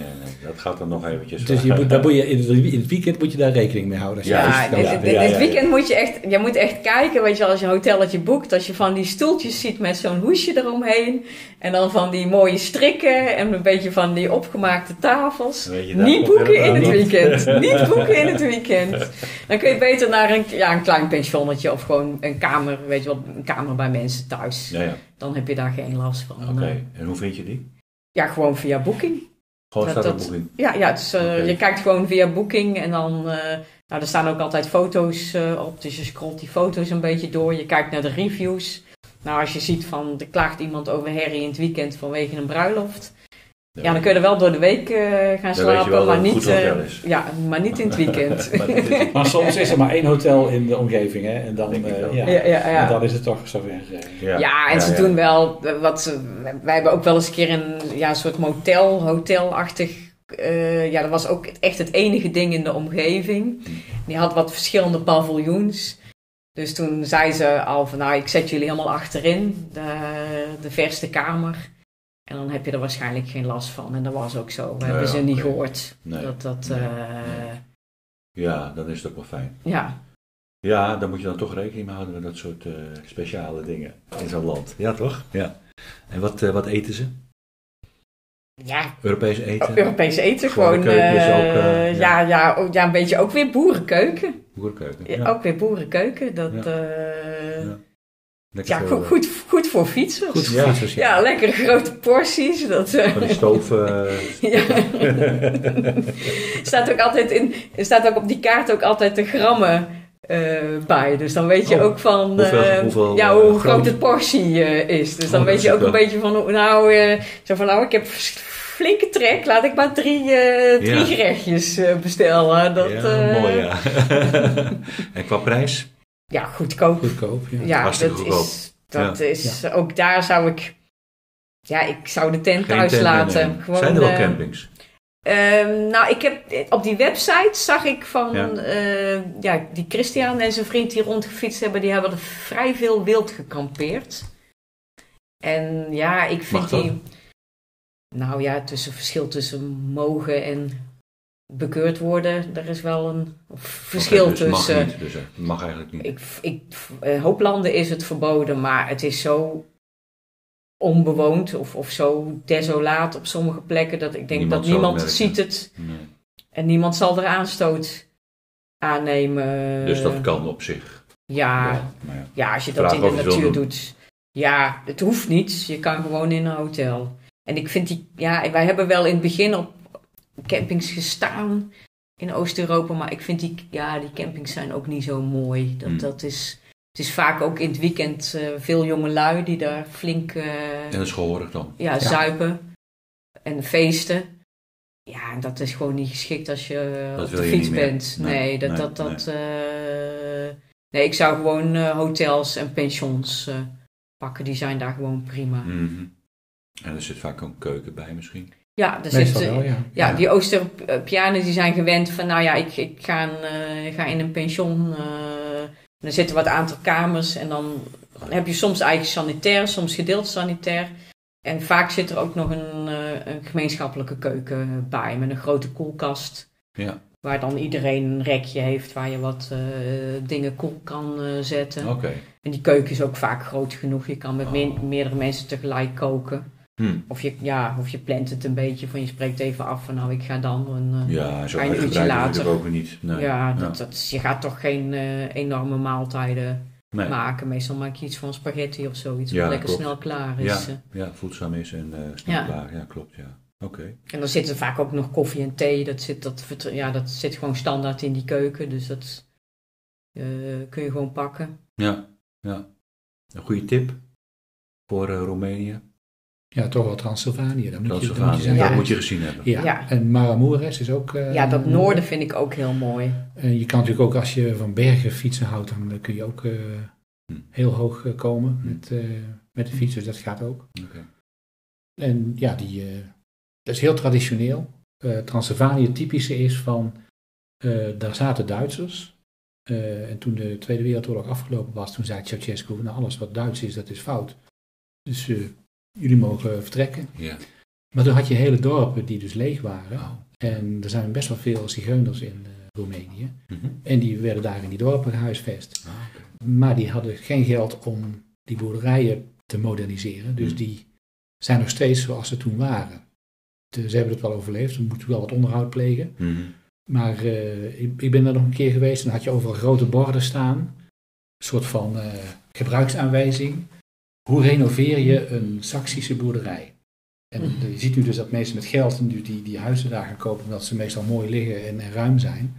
dat gaat dan nog eventjes. Dus je moet, daar moet je, in, het, in het weekend moet je daar rekening mee houden. Als je Ja, dit, dit- weekend moet je echt, je moet echt kijken, weet je, als je een hotelletje boekt, als je van die stoeltjes ziet met zo'n hoesje eromheen, en dan van die mooie strikken en een beetje van die opgemaakte tafels. Weet je, daar Niet boeken in het weekend. [laughs] Niet boeken in het weekend. Dan kun je beter naar een, ja, een klein pensionnetje of gewoon een kamer, weet je wel, een kamer bij mensen thuis. Ja, ja. Dan heb je daar geen last van. Oké. En hoe vind je die? Ja, gewoon via Booking. Gewoon Dat- dat- boeking. Ja, ja dus, je kijkt gewoon via Booking en dan... eh, nou, er staan ook altijd foto's eh, op, dus je scrolt die foto's een beetje door. Je kijkt naar de reviews. Nou, als je ziet van, er klaagt iemand over herrie in het weekend vanwege een bruiloft. Ja, dan kun je er wel door de week eh, gaan slapen, wel dat maar niet, eh, ja, [laughs] maar niet in het weekend. Maar soms is er maar één hotel in de omgeving, hè? En dan, eh, ja. ja, ja, En dan is het toch zover. eh. ja, Ja, en ze ja. doen wel eh, wat ze. Wij hebben ook wel eens een keer een ja, soort motel, hotelachtig. eh ja, dat was ook echt het enige ding in de omgeving. Die had wat verschillende paviljoens. Dus toen zei ze al van nou, ik zet jullie helemaal achterin, de, de verste kamer. En dan heb je er waarschijnlijk geen last van. En dat was ook zo. We Ja, hebben ze niet gehoord. Nee. Dat dat. Nee. eh, Ja, dan is het ook wel fijn. ja. Ja, dan moet je dan toch rekening mee houden met dat soort eh, speciale dingen in zo'n land. Ja, toch? Ja. En wat, eh, wat eten ze? ja, Europees eten? Europees eten gewoon. ook, ja. Ja, ook- ja, een beetje ook weer boerenkeuken. Boerenkeuken. Ja, Ja. Ook weer boerenkeuken. Dat, Ja. Ja. ja, Lekker veel, goed, eh, goed, goed voor fietsers. Goed voor Ja. fietsers, Ja, lekkere grote porties. Dat, eh, Van stoof. eh, [laughs] ja. [laughs] staat ook altijd in, er staat ook op die kaart ook altijd de grammen eh, bij. Dus dan weet je Oh. ook van Hoeveel- eh, hoeveel, ja, hoe groot het portie eh, is. Dus dan Oh, dat weet je ook wel- een beetje van, hoe- nou, eh, zo van, nou, ik heb flinke trek. Laat ik maar drie, eh, drie Ja. gerechtjes eh, bestellen. Dat, ja, mooi ja. [laughs] en qua prijs? Ja, goedkoop. Goedkoop, ja. Ja, Hartstikke dat goedkoop. is, dat is ook daar zou ik, ja, ik zou de tent Geen thuis tent laten. Gewoon, Zijn er wel eh, campings? ehm, nou, ik heb op die website zag ik van, Ja. ja, ja die Christian en zijn vriend die rondgefietst hebben, die hebben er vrij veel wild gekampeerd. En ja, ik vind Mag dat? die, nou ja, tussen verschil tussen mogen en bekeurd worden, er is wel een verschil dus mag tussen. niet, dus, eh, mag eigenlijk niet. Ik, ik, een hoop landen is het verboden, maar het is zo onbewoond of, of zo desolaat op sommige plekken dat ik denk Niemand dat niemand het ziet het Nee. en niemand zal er aanstoot aannemen. Dus dat kan op zich. Ja, ja. ja, als je dat in de het natuur doet. Ja, het hoeft niet. Je kan gewoon in een hotel. En ik vind die, ja, wij hebben wel in het begin op campings gestaan in Oost-Europa, maar ik vind die, ja, die campings zijn ook niet zo mooi. Dat, Hmm. dat is, het is vaak ook in het weekend eh, veel jonge lui die daar flink eh, En dat is gehoorig dan. ja, zuipen en feesten. Ja, en dat is gewoon niet geschikt als je Dat op de fiets bent. Nee, Nee, dat, nee, dat, dat, eh, nee, ik zou gewoon eh, hotels en pensions eh, pakken. Die zijn daar gewoon prima. Mhm. En er zit vaak ook een keuken bij misschien. Ja, er Meestal wel, ja. ja, Ja. die Oost-Europeanen die zijn gewend van, nou ja, ik, ik ga, een, eh, ga in een pension. eh, en er zitten wat aantal kamers en dan heb je soms eigen sanitair, soms gedeeld sanitair. En vaak zit er ook nog een, eh, een gemeenschappelijke keuken bij met een grote koelkast. Ja. Waar dan iedereen een rekje heeft waar je wat eh, dingen koel kan eh, zetten. Oké. En die keuken is ook vaak groot genoeg. Je kan met Oh. me- meerdere mensen tegelijk koken. Hm. Of je, ja, of je plant het een beetje van je spreekt even af van nou ik ga dan. En, eh, Ja, zo Een uurtje later. ook niet. Nee. ja, dat, Dat, je gaat toch geen eh, enorme maaltijden Nee. maken. Meestal maak je iets van spaghetti of zoiets Ja, wat lekker klopt. snel klaar is. Ja, eh. ja, voedzaam is en snel klaar. Ja, klopt, ja. Oké. En dan zit er vaak ook nog koffie en thee. Dat zit, dat, ja, dat zit gewoon standaard in die keuken. Dus dat kun je gewoon pakken. Ja, ja. Een goede tip voor Roemenië. Ja, toch wel Transylvanië. Dat moet je, dat moet je dat moet je gezien hebben. Ja. Ja. en Maramureş is ook... eh, ja, dat noorden vind ik ook heel mooi. En je kan natuurlijk ook als je van bergen fietsen houdt, dan eh, kun je ook eh, Hm. heel hoog komen Hm. met, eh, met de fiets, dus dat gaat ook. Oké. En ja, die, eh, dat is heel traditioneel. Eh Transylvanië typische is van, eh, daar zaten Duitsers. Eh, en toen de Tweede Wereldoorlog afgelopen was, toen zei Ceausescu, nou alles wat Duits is, dat is fout. Dus eh, jullie mogen vertrekken. Ja. Maar toen had je hele dorpen die dus leeg waren. Oh. En er zijn best wel veel zigeuners in eh, Roemenië. Mhm. En die werden daar in die dorpen gehuisvest. Ah. Maar die hadden geen geld om die boerderijen te moderniseren. Dus Hmm. die zijn nog steeds zoals ze toen waren. De- ze hebben het wel overleefd. Ze moeten wel wat onderhoud plegen. Mhm. Maar eh, ik, ik ben daar nog een keer geweest. En dan had je overal grote borden staan. Een soort van eh, gebruiksaanwijzing. Hoe renoveer je een Saksische boerderij? En Mhm. je ziet nu dus dat mensen met geld nu die, die huizen daar gaan kopen. Omdat ze meestal mooi liggen en, en ruim zijn.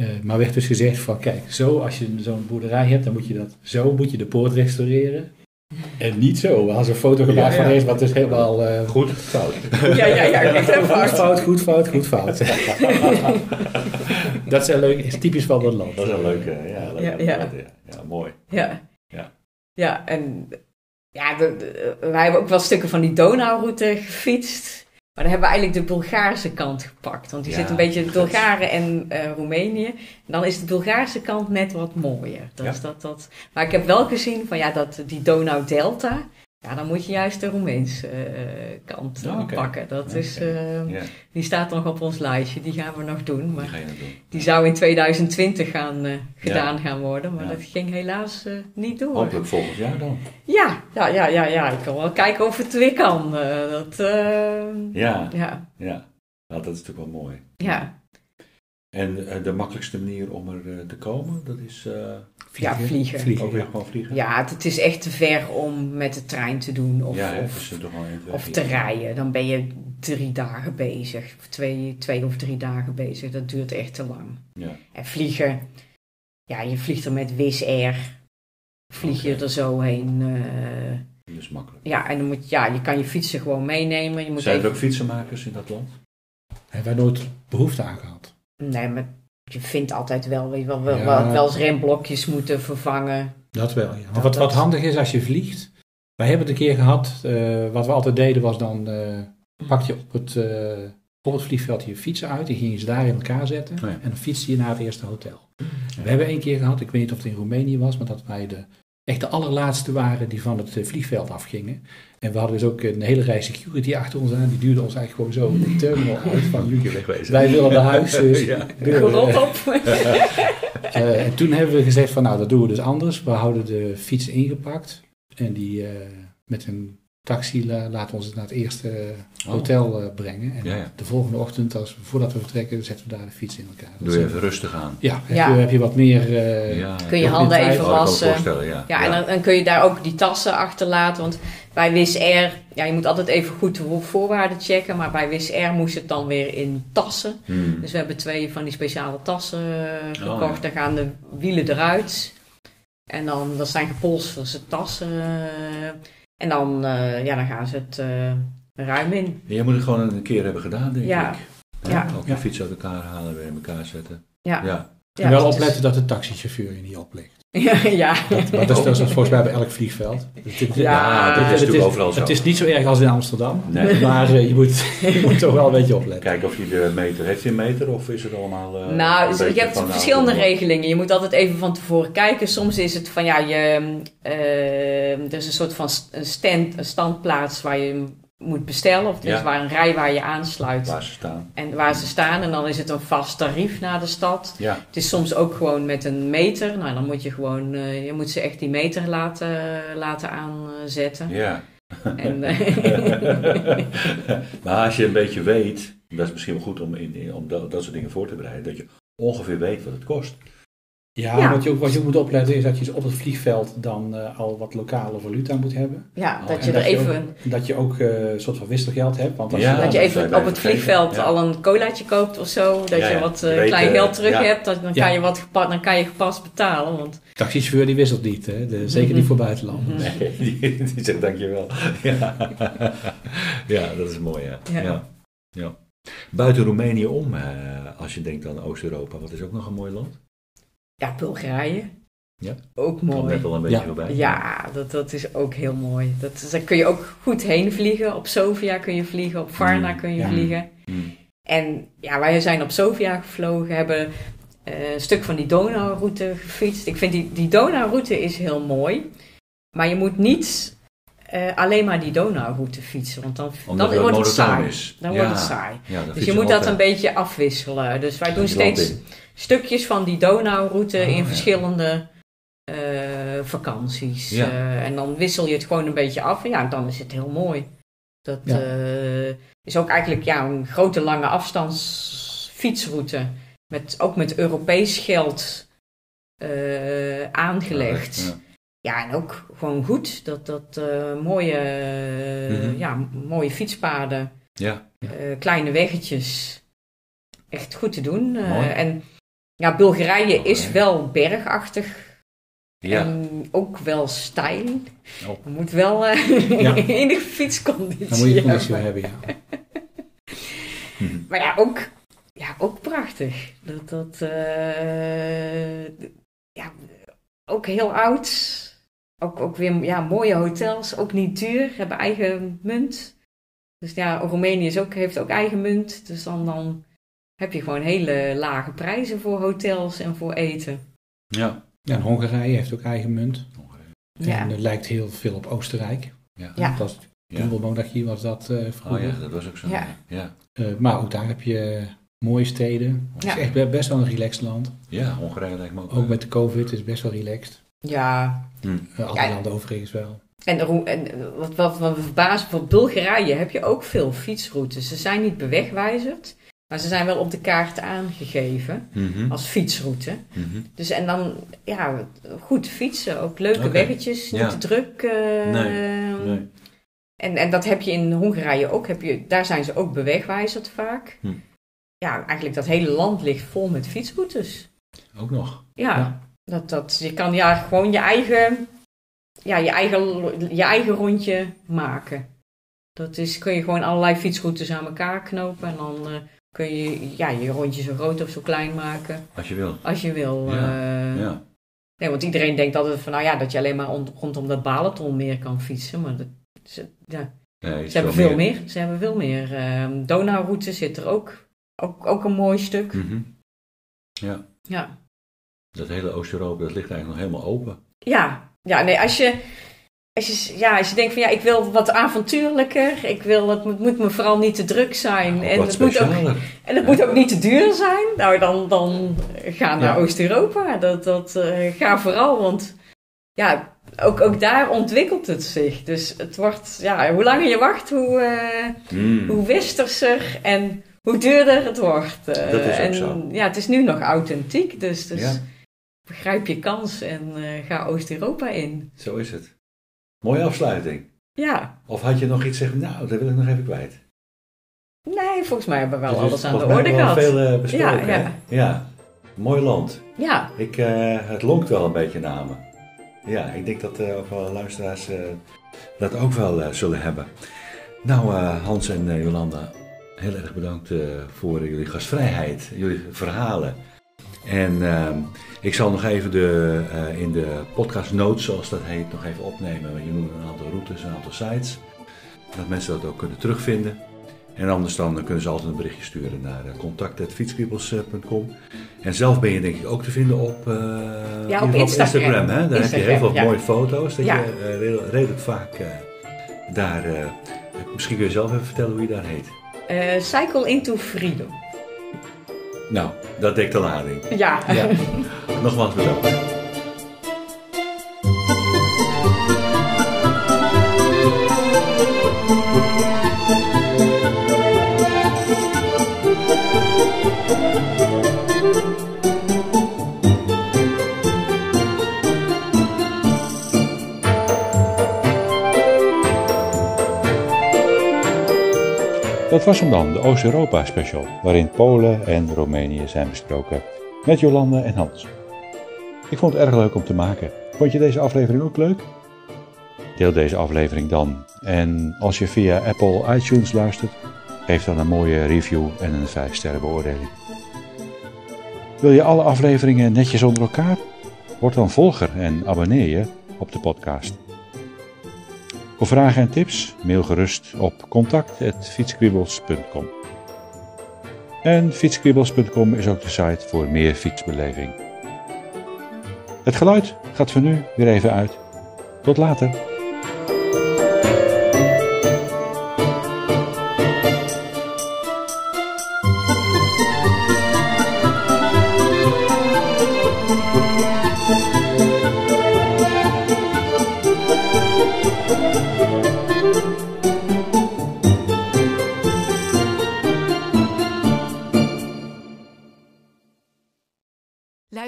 Eh, maar werd dus gezegd van kijk, zo als je zo'n boerderij hebt, dan moet je dat zo moet je de poort restaureren. En niet zo. We hadden een foto gemaakt Ja, ja. van eens, wat dus helemaal eh, Goed, fout. [laughs] Ja, ja, ja, ik heb goed fout. goed fout, goed fout. [laughs] dat is, leuk, is typisch van dat land. Dat is een leuke, ja, leuke Ja, ja. ja, mooi. Ja. Ja. En ja, de, de- wij hebben ook wel stukken van die Donauroute gefietst. Maar dan hebben we eigenlijk de Bulgaarse kant gepakt. Want die Ja, zit een beetje vet. Bulgaren en eh, Roemenië. En dan is de Bulgaarse kant net wat mooier. Dat Ja. is dat, dat. Maar ik heb wel gezien van ja, dat die Donau-delta. Ja, dan moet je juist de Roemeense eh, kant Oh, pakken. Dat is, eh, die staat nog op ons lijstje. Die gaan we nog doen. die Maar ga je nog doen. die zou in 2020 gaan, eh, gedaan gaan worden. Maar Ja. dat ging helaas niet door. Hopelijk volgend jaar dan. Ja, ja, ja, ja, ja. Ik wil wel kijken of het weer kan. dat, Ja, ja, ja. Nou, dat is natuurlijk wel mooi. ja. En eh, de makkelijkste manier om er eh, te komen, dat is eh, Ja, vliegen. ook weer ja. gewoon vliegen? ja, het, is echt te ver om met de trein te doen of, ja, of, te rijden. Dan ben je drie dagen bezig. Of twee, twee of drie dagen bezig. Dat duurt echt te lang. Ja. En vliegen, ja, je vliegt er met Wizz Air. Vlieg je er zo heen. eh, Dus makkelijk. ja, en dan moet, ja, je kan je fietsen gewoon meenemen. Je moet Zijn er even- ook fietsenmakers in dat land? Hebben wij nooit behoefte aan gehad. Nee, maar je vindt altijd wel, weet je wel, wel, Ja. wel, wel eens remblokjes moeten vervangen. Dat wel, ja. Maar Dat- wat, wat dat- handig is als je vliegt. Wij hebben het een keer gehad. eh, wat we altijd deden was dan eh, pak je op het, eh, op het vliegveld je fietsen uit. Die ging je ze daar in elkaar zetten. Oh ja. En dan fietste je naar het eerste hotel. We hebben één keer gehad, ik weet niet of het in Roemenië was, maar dat wij de, echt de allerlaatste waren die van het vliegveld afgingen. En we hadden dus ook een hele rij security achter ons aan. Die duwde ons eigenlijk gewoon zo de terminal uit van [laughs] wegwezen. wij willen naar huis. [laughs] Dus Ja. op. [laughs] eh, en toen hebben we gezegd van nou, dat doen we dus anders. We houden de fiets ingepakt en die eh, met een taxi la- laten we ons naar het eerste Oh. hotel eh, brengen. En Ja, ja. de volgende ochtend, als voordat we vertrekken, zetten we daar de fiets in elkaar. Dat Doe je even rustig aan. Ja, heb. Je, heb je wat meer... eh, Ja, Kun je handen even Oh, wassen. ja. Ja, en dan, dan kun je daar ook die tassen achterlaten. Want bij Wizz Air, ja, je moet altijd even goed de voorwaarden checken. Maar bij Wizz Air moest het dan weer in tassen. Hmm. Dus we hebben twee van die speciale tassen eh, gekocht. Oh, ja. Daar gaan de wielen eruit. En dan, dat zijn gepolsterde tassen. En dan, eh, ja, dan gaan ze het eh, ruim in. Je moet het gewoon een keer hebben gedaan, denk Ja. ik. Ja. Ook je Ja. fiets uit elkaar halen, weer in elkaar zetten. Ja. Ja. Ja, en wel is- opletten dat de taxichauffeur je niet oplicht. Ja, ja. Dat is, dat is volgens mij bij elk vliegveld. Het, het- Ja, dat is het natuurlijk overal zo. Het is niet zo erg als in Amsterdam. Nee. [laughs] Maar eh, je, moet, je moet toch wel een beetje opletten. Kijken of hij de meter... Heeft een meter of is het allemaal... eh, Nou, een dus je hebt van, nou, verschillende regelingen. Je moet altijd even van tevoren kijken. Soms is het van ja, je, eh, er is een soort van stand, een standplaats waar je moet bestellen. Of er Ja. is waar een rij waar je aansluit. Waar ze staan. En waar ze staan. En dan is het een vast tarief naar de stad. Ja, Het is soms ook gewoon met een meter. Nou, dan moet je gewoon, eh, je moet ze echt die meter laten, laten aanzetten. ja. En, [laughs] eh, [laughs] maar als je een beetje weet, dat is misschien wel goed om, in- om dat, dat soort dingen voor te bereiden, dat je ongeveer weet wat het kost. Ja, Ja. Wat, je ook, wat je ook moet opletten is dat je op het vliegveld dan eh, al wat lokale valuta moet hebben. ja, Oh, dat je er even... ook, dat je ook eh, een soort van wisselgeld hebt. Want als Ja. je, Dat je even op het vliegveld ja. al een colaatje koopt of zo. Dat Ja, je wat Je eh, weet, klein geld terug hebt. Dat, dan, Ja. kan je wat gepa- dan kan je gepast betalen. Want taxichauffeur die wisselt niet, hè? De, zeker niet voor buitenlanders. Mhm. Nee, [laughs] die, die zegt dankjewel. [laughs] Ja. ja, dat is mooi, ja. Ja. ja. ja. Buiten Roemenië om, eh, als je denkt aan Oost-Europa, wat is ook nog een mooi land? Ja, Bulgarije. Ja. Ook mooi. net al een beetje Ja. voorbij. Ja, dat, dat is ook heel mooi. Dat, is- daar kun je ook goed heen vliegen. Op Sofia kun je vliegen, op Varna Mm, kun je ja. vliegen. Hmm. En ja, wij zijn op Sofia gevlogen, hebben eh, een stuk van die Donauroute gefietst. Ik vind die, die Donauroute is heel mooi. Maar je moet niet eh, alleen maar die Donauroute fietsen, want dan, Omdat dan wordt het monotoon saai. is. Dan ja. wordt het saai. Ja, dan Dus fiets je moet dat een beetje afwisselen. Dus wij doen het steeds in. Stukjes van die Donauroute Oh, in ja. verschillende eh, vakanties. Ja. Eh, en dan wissel je het gewoon een beetje af. En ja, dan is het heel mooi. Dat Ja. eh, is ook eigenlijk ja, een grote lange afstandsfietsroute. Met, ook met Europees geld aangelegd. Ja. En ook gewoon goed. Dat, dat mooie, Mhm. ja, mooie fietspaden, Ja. kleine weggetjes. Echt goed te doen. En ja, Bulgarije is wel bergachtig. Ja. En ook wel stijl. Oh. Je moet wel eh [laughs] Ja. [laughs] enige fietsconditie Dan moet je hebben. conditie hebben, ja. [laughs] Hm. Maar ja, ook, ja, ook prachtig. Dat, dat, eh, ja, ook heel oud. Ook, ook weer ja, mooie hotels, ook niet duur, hebben eigen munt. Dus ja, Roemenië is ook, heeft ook eigen munt. Dus dan, dan heb je gewoon hele lage prijzen voor hotels en voor eten. Ja. Ja, en Hongarije heeft ook eigen munt. Ja, En het lijkt heel veel op Oostenrijk. Ja. Ja. Dat was Ja. Was dat eh, vroeger. Oh ja, dat was ook zo. Ja. Ja. Eh, maar ook daar heb je mooie steden. Het Ja. is echt be- best wel een relaxed land. Ja, Hongarije lijkt me ook. Ook met de covid is het best wel relaxed. ja. Eh, andere Ja. landen overigens wel. En, en wat, wat, wat me verbaast, voor Bulgarije heb je ook veel fietsroutes. Ze zijn niet bewegwijzerd, maar ze zijn wel op de kaart aangegeven Mhm. als fietsroute. Mhm. Dus en dan, ja, goed fietsen, ook leuke weggetjes, niet Ja. te druk. eh, Nee. En, en dat heb je in Hongarije ook, heb je, daar zijn ze ook bewegwijzerd vaak. Hm. Ja, eigenlijk dat hele land ligt vol met fietsroutes. Ook nog. Ja, Ja. Dat, dat, je kan ja, gewoon je eigen, ja, je, eigen, je eigen rondje maken. Dat is, kun je gewoon allerlei fietsroutes aan elkaar knopen en dan eh, kun je ja, je rondje zo groot of zo klein maken Als je wil. als je wil. Ja, eh. Ja. Nee, want iedereen denkt altijd van nou ja, dat je alleen maar on- rondom dat Balaton meer kan fietsen, maar dat, ze, ja, Nee, ze hebben veel meer. Ze hebben veel meer. Ehm Donauroute zit er ook, ook, ook een mooi stuk. Mhm. Ja. Ja. Dat hele Oost-Europa, dat ligt eigenlijk nog helemaal open. Ja, ja, nee, als je, als je, ja, als je denkt van ja, ik wil wat avontuurlijker, ik wil, het moet, moet me vooral niet te druk zijn en, het moet ook, en het moet ook niet te duur zijn, nou dan, dan ga naar Ja. Oost-Europa. Dat, dat eh, ga vooral, want ja, ook, ook daar ontwikkelt het zich. Dus het wordt, ja, hoe langer je wacht, hoe, Mm. hoe westerser en hoe duurder het wordt. Eh, Dat is ook en zo. ja, het is nu nog authentiek, dus, dus Ja. begrijp je kans en ga Oost-Europa in. Zo is het. Mooie afsluiting. Ja, Of had je nog iets zeggen, nou, dat wil ik nog even kwijt. nee, volgens mij hebben we wel is alles aan de orde gehad. veel eh, besproken. Ja, ja. ja. Mooi land. Ja, Ik, eh, het lonkt wel een beetje naar me. Ja, ik denk dat eh, ook wel luisteraars dat ook wel zullen hebben. Nou, Hans en Jolanda, heel erg bedankt voor jullie gastvrijheid, jullie verhalen. En eh, ik zal nog even de, eh, in de podcast notes, zoals dat heet, nog even opnemen. Want je noemde een aantal routes, een aantal sites. Dat mensen dat ook kunnen terugvinden. En anders dan kunnen ze altijd een berichtje sturen naar eh, contact.fietskriebels.com. En zelf ben je denk ik ook te vinden op, eh, in ieder geval Instagram. Hè? Daar heb je heel veel ja. mooie foto's. Dat Ja. je eh, redelijk, redelijk vaak eh, daar eh, Misschien kun je zelf even vertellen hoe je daar heet. Eh, Cycle into Freedom. Nou, dat dekt de lading. Ja. Ja. Nogmaals bedankt. Was hem dan, de Oost-Europa special, waarin Polen en Roemenië zijn besproken met Jolande en Hans. Ik vond het erg leuk om te maken. Vond je deze aflevering ook leuk? Deel deze aflevering dan. En als je via Apple iTunes luistert, geef dan een mooie review en een 5 sterren beoordeling. Wil je alle afleveringen netjes onder elkaar? Word dan volger en abonneer je op de podcast. Voor vragen en tips mail gerust op contact.fietskwibbels.com. En fietskwibbels.com is ook de site voor meer fietsbeleving. Het geluid gaat voor nu weer even uit. Tot later.